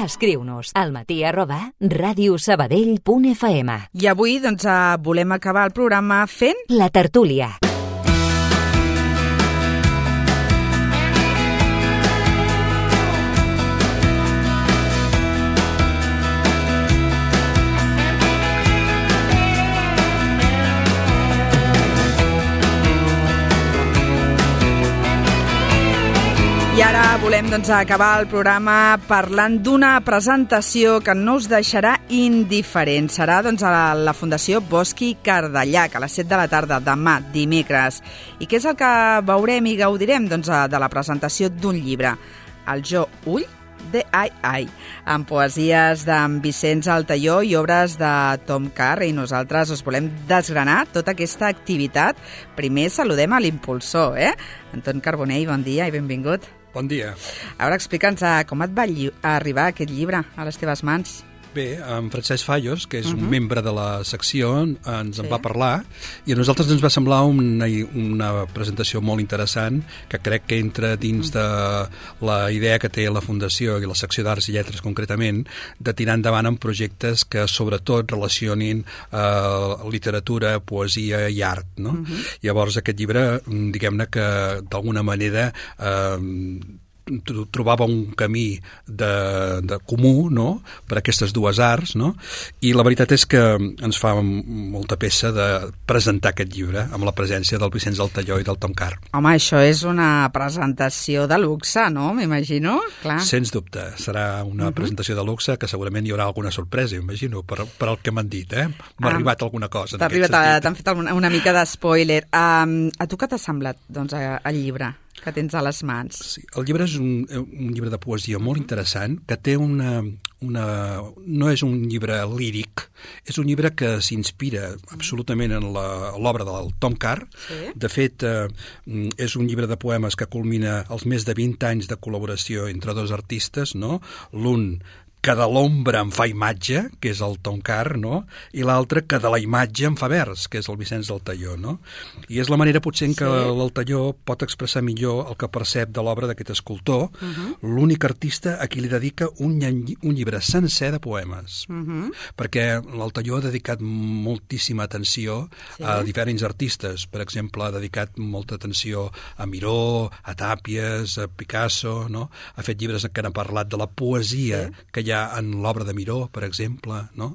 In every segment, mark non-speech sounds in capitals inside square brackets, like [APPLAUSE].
Escriu-nos al matí arroba radiosabadell.fm I avui doncs, eh, volem acabar el programa fent... La tertúlia. Volem doncs, acabar el programa parlant d'una presentació que no us deixarà indiferent. Serà doncs, a la Fundació Bosqui Cardellac a les 7 de la tarda, demà, dimecres. I què és el que veurem i gaudirem doncs, de la presentació d'un llibre? El Jo Ull de Ai Ai, amb poesies d'en Vicenç Altaió i obres de Tom Carr i nosaltres us volem desgranar tota aquesta activitat. Primer saludem a l'impulsor, eh? Anton Carbonell, bon dia i benvingut. Bon dia. A veure, explica'ns eh, com et va arribar aquest llibre a les teves mans. Bé, en Francesc Fallos, que és uh -huh. un Mhm. membre de la secció, ens Sí. en va parlar i a nosaltres ens va semblar una, una presentació molt interessant que crec que entra dins de la idea que té la Fundació i la secció d'Arts i Lletres concretament de tirar endavant en projectes que sobretot relacionin eh, literatura, poesia i art. No? Uh -huh. Llavors aquest llibre, mm, diguem-ne que d'alguna manera eh, trobava un camí de, de comú no? per aquestes dues arts no? i la veritat és que ens fa molta peça de presentar aquest llibre amb la presència del Vicenç Altalló i del Tom Carr. Home, això és una presentació de luxe, no? M'imagino, clar. Sens dubte, serà una uh -huh. presentació de luxe que segurament hi haurà alguna sorpresa, imagino, per, per el que m'han dit, eh? M'ha Ah. arribat alguna cosa en arribat, sentit. t'han fet una, una mica de spoiler. Um, a tu què t'ha semblat, doncs, eh, el llibre que tens a les mans? Sí, el llibre és un, un llibre de poesia molt interessant que té una, una... no és un llibre líric, és un llibre que s'inspira absolutament en l'obra del Tom Carr. Sí. De fet, eh, és un llibre de poemes que culmina els més de 20 anys de col·laboració entre dos artistes, no? L'un que de l'ombra em fa imatge, que és el Tom Carr, no? i l'altre que de la imatge em fa vers, que és el Vicenç del Talló. No? I és la manera potser en què Sí. l'Altalló pot expressar millor el que percep de l'obra d'aquest escultor, uh -huh. l'únic artista a qui li dedica un, un llibre sencer de poemes. Uh -huh. Perquè l'Altalló ha dedicat moltíssima atenció sí. a diferents artistes. Per exemple, ha dedicat molta atenció a Miró, a Tàpies, a Picasso, no? Ha fet llibres en què han parlat de la poesia sí. que hi ha en l'obra de Miró, per exemple, no?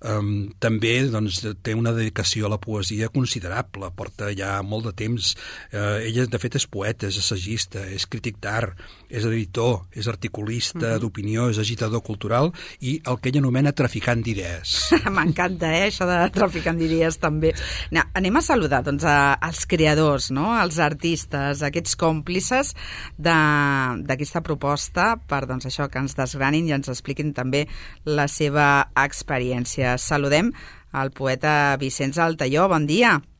Um, també doncs, té una dedicació a la poesia considerable, porta ja molt de temps. Uh, ella, de fet, és poeta, és assagista, és crític d'art, és editor, és articulista uh -huh. d'opinió, és agitador cultural i el que ella anomena traficant d'idees. [LAUGHS] M'encanta, eh, això de traficant d'idees també. No, anem a saludar doncs, a, als creadors, no? als artistes, aquests còmplices d'aquesta proposta per doncs, això que ens desgranin i ens expliquin també la seva experiència. Saludem al poeta Vicenç Altaió. Bon dia. Bon dia,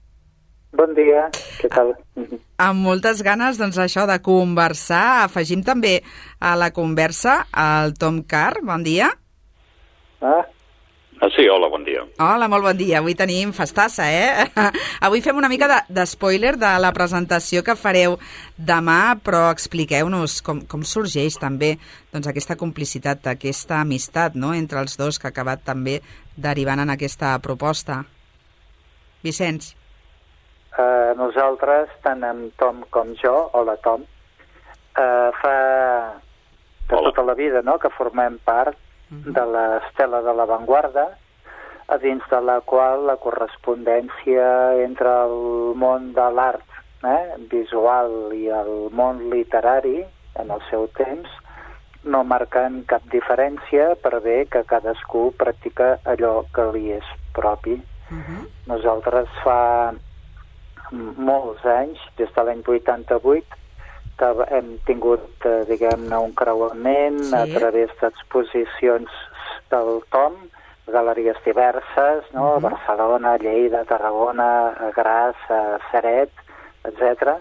què tal? Amb moltes ganes, doncs, això de conversar. Afegim també a la conversa el Tom Carr. Bon dia. Ah, Ah, sí, hola, bon dia. Hola, molt bon dia. Avui tenim festassa, eh? [LAUGHS] Avui fem una mica de, de spoiler de la presentació que fareu demà, però expliqueu-nos com, com sorgeix també doncs, aquesta complicitat, aquesta amistat no? entre els dos que ha acabat també derivant en aquesta proposta. Vicenç. Eh, nosaltres, tant en Tom com jo, hola Tom, eh, fa de Hola. tota la vida no?, que formem part de l'estela de l'avantguarda, a dins de la qual la correspondència entre el món de l'art eh, visual i el món literari en el seu temps no marquen cap diferència per bé que cadascú practica allò que li és propi. Uh -huh. Nosaltres fa molts anys, des de l'any 88, que hem tingut, eh, diguem-ne, un creuament Sí. a través d'exposicions del Tom, galeries diverses, no? Mhm. a Barcelona, Lleida, Tarragona, Gras, a Ceret, etc.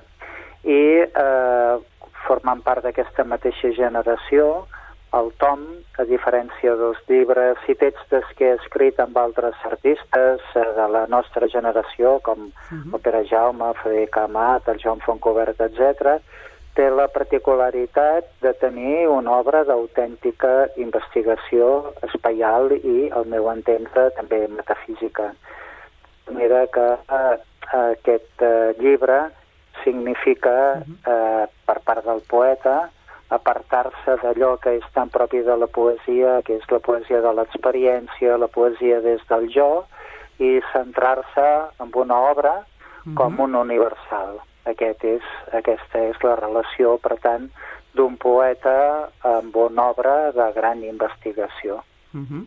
I eh, formant part d'aquesta mateixa generació, el Tom, a diferència dels llibres i textos que he escrit amb altres artistes eh, de la nostra generació, com Mhm. el Pere Jaume, Frederic Amat, el Joan Fontcobert, etc., té la particularitat de tenir una obra d'autèntica investigació espaial i, al meu entendre, també metafísica. Manera que eh, aquest eh, llibre significa, eh, per part del poeta, apartar-se d'allò que és tan propi de la poesia, que és la poesia de l'experiència, la poesia des del jo, i centrar-se en una obra com un universal. Aquest és, aquesta és la relació, per tant, d'un poeta amb una obra de gran investigació. Uh -huh.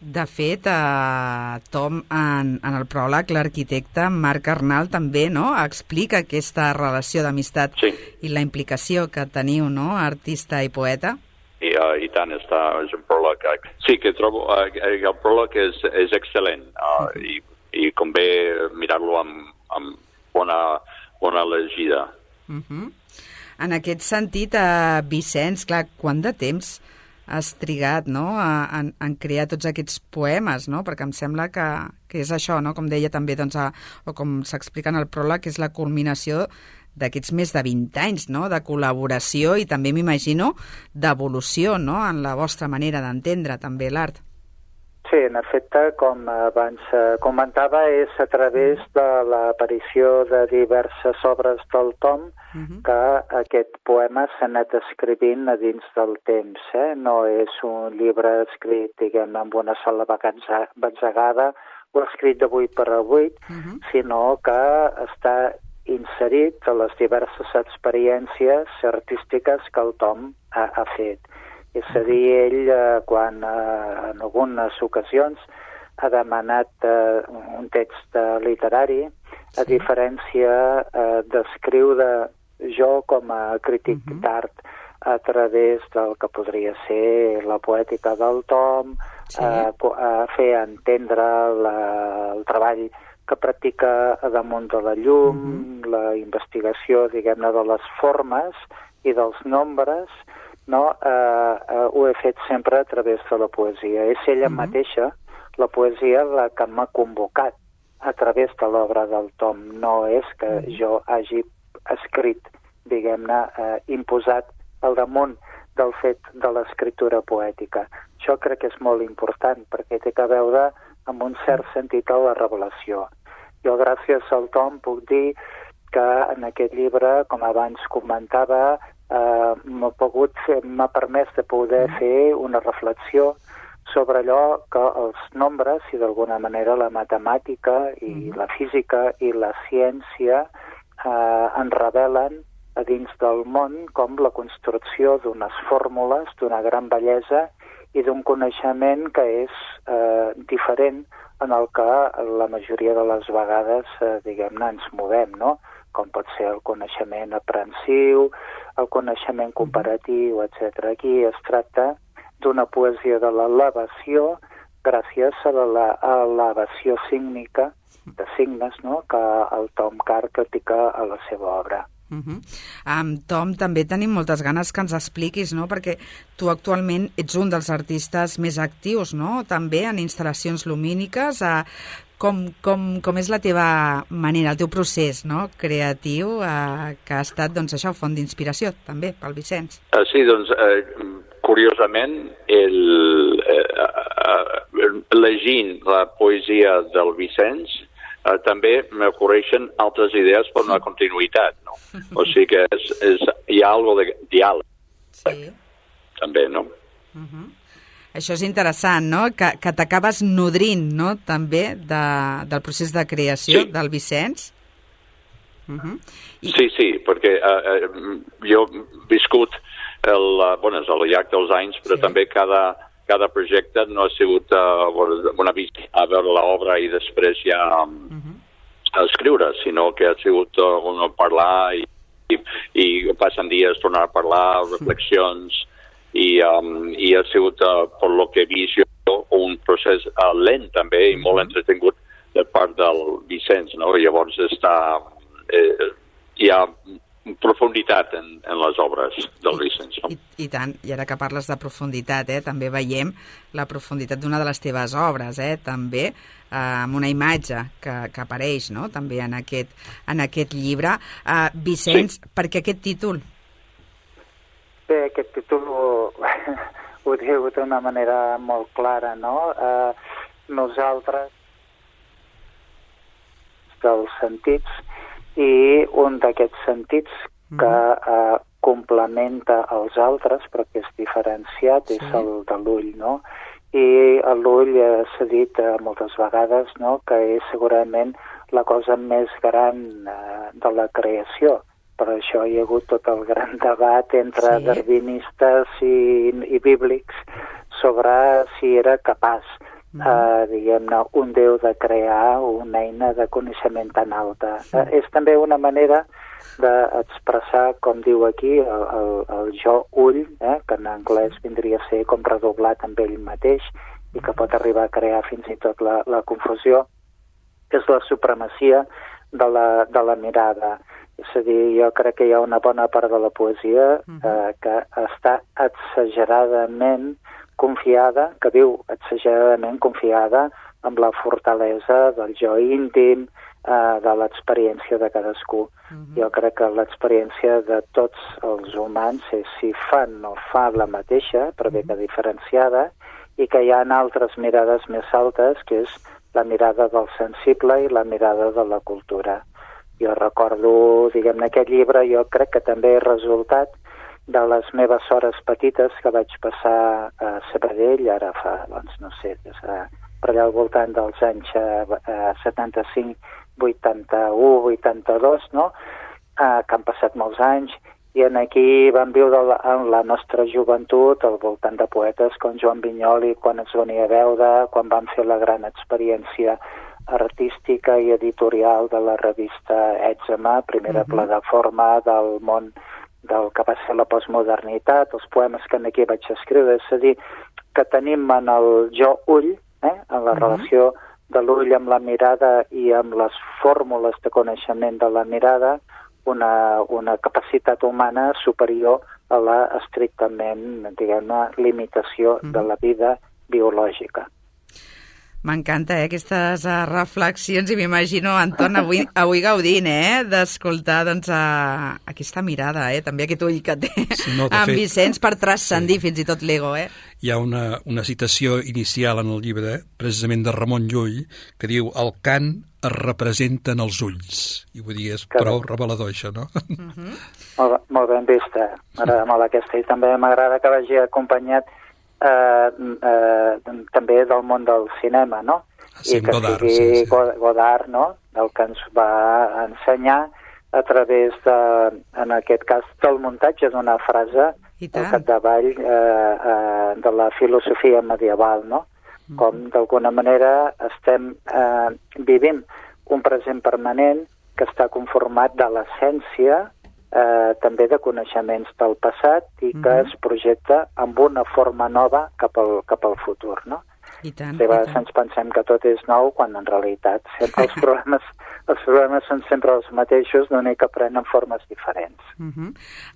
De fet, eh, Tom, en, en el pròleg, l'arquitecte Marc Arnal també no, explica aquesta relació d'amistat Sí. i la implicació que teniu, no?, artista i poeta. I, uh, i tant, està, és un pròleg. eh, Sí, que trobo uh, el pròleg és, és excel·lent uh, i, i convé mirar-lo amb, amb bona, bona llegida. Uh -huh. En aquest sentit, eh, Vicenç, clar, quant de temps has trigat no? a, a, a crear tots aquests poemes, no? perquè em sembla que, que és això, no? com deia també, doncs, a, o com s'explica en el pròleg, que és la culminació d'aquests més de 20 anys no? de col·laboració i també m'imagino d'evolució no? en la vostra manera d'entendre també l'art. Sí, en efecte, com abans eh, comentava, és a través de l'aparició de diverses obres del Tom Uh -huh. que aquest poema s'ha anat escrivint a dins del temps. Eh? No és un llibre escrit, diguem, amb una sola batzegada o escrit de 8 per a 8, Uh -huh. sinó que està inserit a les diverses experiències artístiques que el Tom ha, ha fet. És a dir, ell, eh, quan eh, en algunes ocasions ha demanat eh, un text eh, literari, a Sí. diferència eh, d'escriure jo com a crític Mhm. d'art a través del que podria ser la poètica del Tom, Sí. eh, a fer entendre la, el treball que practica damunt de la llum, la investigació, diguem-ne, de les formes i dels nombres, no? eh, eh, ho he fet sempre a través de la poesia. És ella Mhm. mateixa, la poesia, la que m'ha convocat a través de l'obra del Tom. No és que jo hagi escrit, diguem-ne, eh, imposat al damunt del fet de l'escriptura poètica. Això crec que és molt important perquè té a veure amb un cert sentit a la revelació. Jo, gràcies al Tom, puc dir que en aquest llibre, com abans comentava, eh, m'ha pogut m'ha permès de poder fer una reflexió sobre allò que els nombres i d'alguna manera la matemàtica i la física i la ciència eh, ens revelen a dins del món com la construcció d'unes fórmules d'una gran bellesa i d'un coneixement que és eh, diferent en el que la majoria de les vegades, eh, diguem-ne, ens movem, no? Com pot ser el coneixement aprensiu, el coneixement comparatiu, etc. Aquí es tracta d'una poesia de l'elevació gràcies a a l'elevació sígnica de signes no? que el Tom Carr critica a la seva obra. Uh -huh. um, Tom, també tenim moltes ganes que ens expliquis, no?, perquè tu actualment ets un dels artistes més actius, no?, també en instal·lacions lumíniques. Uh, com, com, com és la teva manera, el teu procés no? creatiu, uh, que ha estat, doncs, això, font d'inspiració, també, pel Vicenç? Uh, sí, doncs, eh, curiosament, el, eh, eh, llegint la poesia del Vicenç, eh, també m'ocorreixen altres idees per una continuïtat, no? O sigui que és, és, hi ha algo de diàleg, Sí. també, no? Uh -huh. Això és interessant, no?, que, que t'acabes nodrint, no?, també de, del procés de creació Sí. del Vicenç. Uh -huh. I, Sí, sí, perquè eh, eh, jo he viscut el, eh, bueno, és al llarg dels anys, però Sí. també cada, cada projecte no ha sigut uh, bona, bona vista a veure l'obra i després ja uh -huh. a escriure, sinó que ha sigut uh, un parlar i, i, i passen dies tornar a parlar, reflexions, i, um, i ha sigut, uh, per lo que he vist jo, un procés uh, lent també i molt entretingut de part del Vicenç, no? Llavors està... Eh, hi ha profunditat en, en les obres del Vicenç, no? I, I tant, i ara que parles de profunditat, eh, també veiem la profunditat d'una de les teves obres, eh, també eh, amb una imatge que, que apareix no? també en aquest, en aquest llibre. Eh, Vicenç, Sí. per què aquest títol? Bé, aquest títol [LAUGHS] ho, diu d'una manera molt clara, no? Eh, nosaltres dels sentits i un d'aquests sentits que eh, complementa els altres, però que és diferenciat, sí. és el de l'ull, no? I l'ull eh, s'ha dit eh, moltes vegades no? que és segurament la cosa més gran eh, de la creació. Per això hi ha hagut tot el gran [LAUGHS] debat entre sí. darwinistes i, i bíblics sobre si era capaç mm. eh, diguem-ne, un déu de crear una eina de coneixement tan alta. Sí. Eh, és també una manera d'expressar, com diu aquí, el, el, el jo ull, eh, que en anglès vindria a ser com redoblat amb ell mateix i que pot arribar a crear fins i tot la, la confusió, és la supremacia de la, de la mirada. És a dir, jo crec que hi ha una bona part de la poesia eh, que està exageradament confiada, que viu exageradament confiada amb la fortalesa del jo íntim, eh, de l'experiència de cadascú. Uh -huh. Jo crec que l'experiència de tots els humans és si fan o fa la mateixa, però bé que diferenciada, i que hi ha altres mirades més altes, que és la mirada del sensible i la mirada de la cultura. Jo recordo, diguem-ne, aquest llibre, jo crec que també és resultat de les meves hores petites que vaig passar a Sabadell, ara fa, doncs, no sé, de, per allà al voltant dels anys eh, 75 81, 82, no? Eh, que han passat molts anys, i en aquí vam viure la, en la nostra joventut al voltant de poetes com Joan Vinyoli, quan ens venia a veure, quan vam fer la gran experiència artística i editorial de la revista Ètzema, primera uh -huh. plataforma del món del que va ser la postmodernitat, els poemes que aquí vaig escriure, és a dir, que tenim en el jo ull, eh, en la uh -huh. relació de l'ull amb la mirada i amb les fórmules de coneixement de la mirada una, una capacitat humana superior a la estrictament, diguem-ne, limitació mm -hmm. de la vida biològica. M'encanta, eh, aquestes uh, reflexions i m'imagino, Anton, avui, avui gaudint, eh, d'escoltar, doncs, uh, aquesta mirada, eh, també aquest ull que té sí, no, en fet, Vicenç per transcendir sí. fins i tot l'ego, eh. Hi ha una, una citació inicial en el llibre, precisament de Ramon Llull, que diu el cant es representen els ulls. I vull dir, és Carai. prou revelador, això, no? Uh mhm. -huh. molt, molt ben vista. M'agrada molt aquesta. I també m'agrada que vagi acompanyat eh, eh, també del món del cinema, no? Sí, I que Godard, sigui sí, sí. Godard, no?, el que ens va ensenyar a través de, en aquest cas, del muntatge d'una frase al capdavall eh, eh, de la filosofia medieval, no? Mm. Com, d'alguna manera, estem eh, vivint un present permanent que està conformat de l'essència eh, també de coneixements del passat i que mm -hmm. es projecta amb una forma nova cap al, cap al futur, no? I tant, a vegades ens pensem que tot és nou quan en realitat sempre els [LAUGHS] problemes els problemes són sempre els mateixos, l'únic que prenen formes diferents. Uh -huh.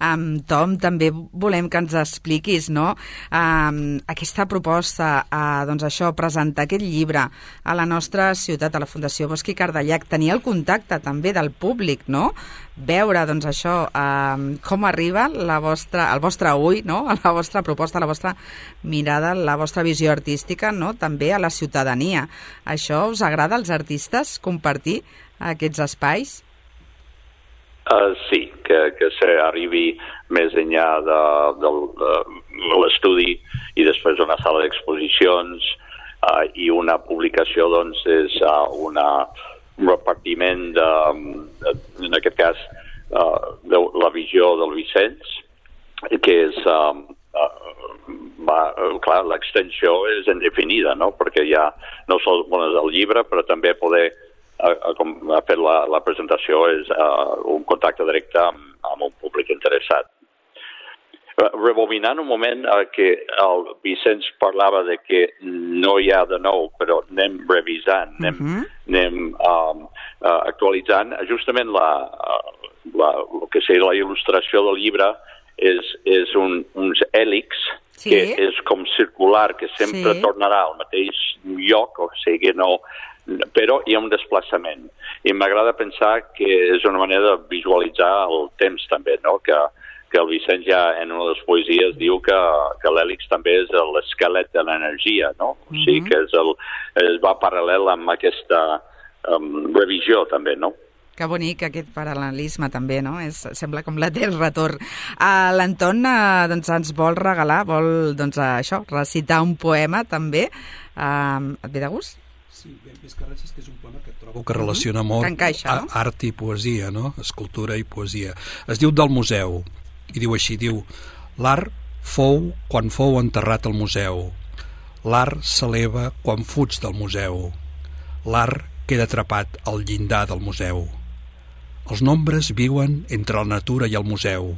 um, Tom, també volem que ens expliquis no? um, aquesta proposta, uh, doncs això, presentar aquest llibre a la nostra ciutat, a la Fundació Bosch i Cardellac, tenir el contacte també del públic, no? Veure doncs, això, um, com arriba la vostra, el vostre ull, no? [LAUGHS] la vostra proposta, la vostra mirada, la vostra visió artística, no? també a la ciutadania. Això us agrada als artistes compartir aquests espais? Uh, sí, que, que s'arribi més enllà de, de, de l'estudi i després una sala d'exposicions uh, i una publicació doncs és uh, una, un repartiment de, de, en aquest cas uh, de la visió del Vicenç que és um, uh, va, clar, l'extensió és indefinida, no? perquè ja no sol bueno, el llibre, però també poder com ha fet la, la presentació, és uh, un contacte directe amb, amb un públic interessat. Rebobinant un moment uh, que el Vicenç parlava de que no hi ha de nou, però anem revisant, anem, uh -huh. anem um, uh, actualitzant. Justament la, la, el que seria la il·lustració del llibre és, és un, uns hèlix sí. que és com circular, que sempre sí. tornarà al mateix lloc, o sigui, no, però hi ha un desplaçament. I m'agrada pensar que és una manera de visualitzar el temps també, no? que, que el Vicenç ja en una de les poesies diu que, que l'hèlix també és l'esquelet de l'energia, no? O sigui Mhm. que és el, es va paral·lel amb aquesta um, revisió també, no? Que bonic aquest paral·lelisme també, no? És, sembla com la del retorn. Uh, L'Anton uh, doncs, ens vol regalar, vol doncs, uh, això, recitar un poema també. Uh, et ve de gust? Sí, bé, més que res és que és un poema que trobo que relaciona molt Que encaixa, no? art i poesia, no? Escultura i poesia. Es diu del museu, i diu així, diu L'art fou quan fou enterrat al museu. L'art s'eleva quan fuig del museu. L'art queda atrapat al llindar del museu. Els nombres viuen entre la natura i el museu.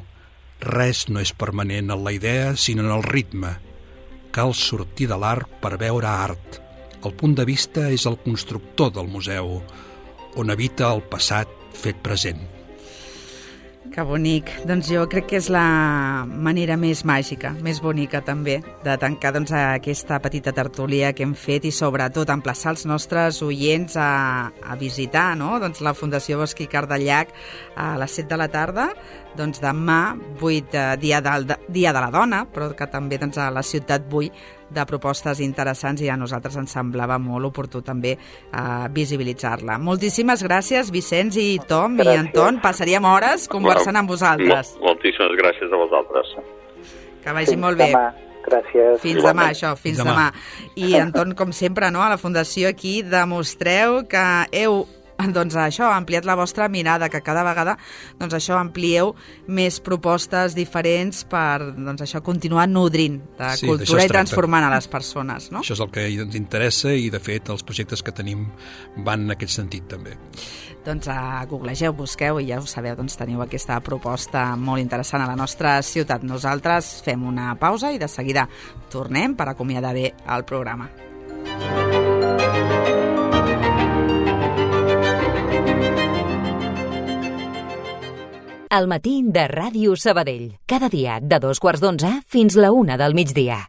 Res no és permanent en la idea, sinó en el ritme. Cal sortir de l'art per veure art. El punt de vista és el constructor del museu, on habita el passat fet present. Que bonic. Doncs jo crec que és la manera més màgica, més bonica també, de tancar doncs, aquesta petita tertúlia que hem fet i sobretot emplaçar els nostres oients a, a visitar no? doncs, la Fundació Bosc i Cardellac a les 7 de la tarda, doncs demà, 8, eh, dia, del, dia de la dona, però que també doncs, a la ciutat vull de propostes interessants i a nosaltres ens semblava molt oportú també eh, visibilitzar-la. Moltíssimes gràcies, Vicenç i Tom i Gràcies. Anton. Passaríem hores conversant amb vosaltres. Mol, moltíssimes gràcies a vosaltres. Que vagi molt bé. demà. Gràcies. Fins Igualment. demà, això, fins Fins demà. demà. I, Anton, com sempre, no, a la Fundació aquí demostreu que heu [LAUGHS] doncs això, ampliat la vostra mirada, que cada vegada doncs això amplieu més propostes diferents per doncs això continuar nodrint de Sí, cultura i transformant a les persones, no? Això és el que ens interessa i, de fet, els projectes que tenim van en aquest sentit, també. Doncs uh, googlegeu, busqueu i ja ho sabeu, doncs teniu aquesta proposta molt interessant a la nostra ciutat. Nosaltres fem una pausa i de seguida tornem per acomiadar bé el programa. El matí de Ràdio Sabadell. Cada dia de dos quarts d'onze fins la una del migdia.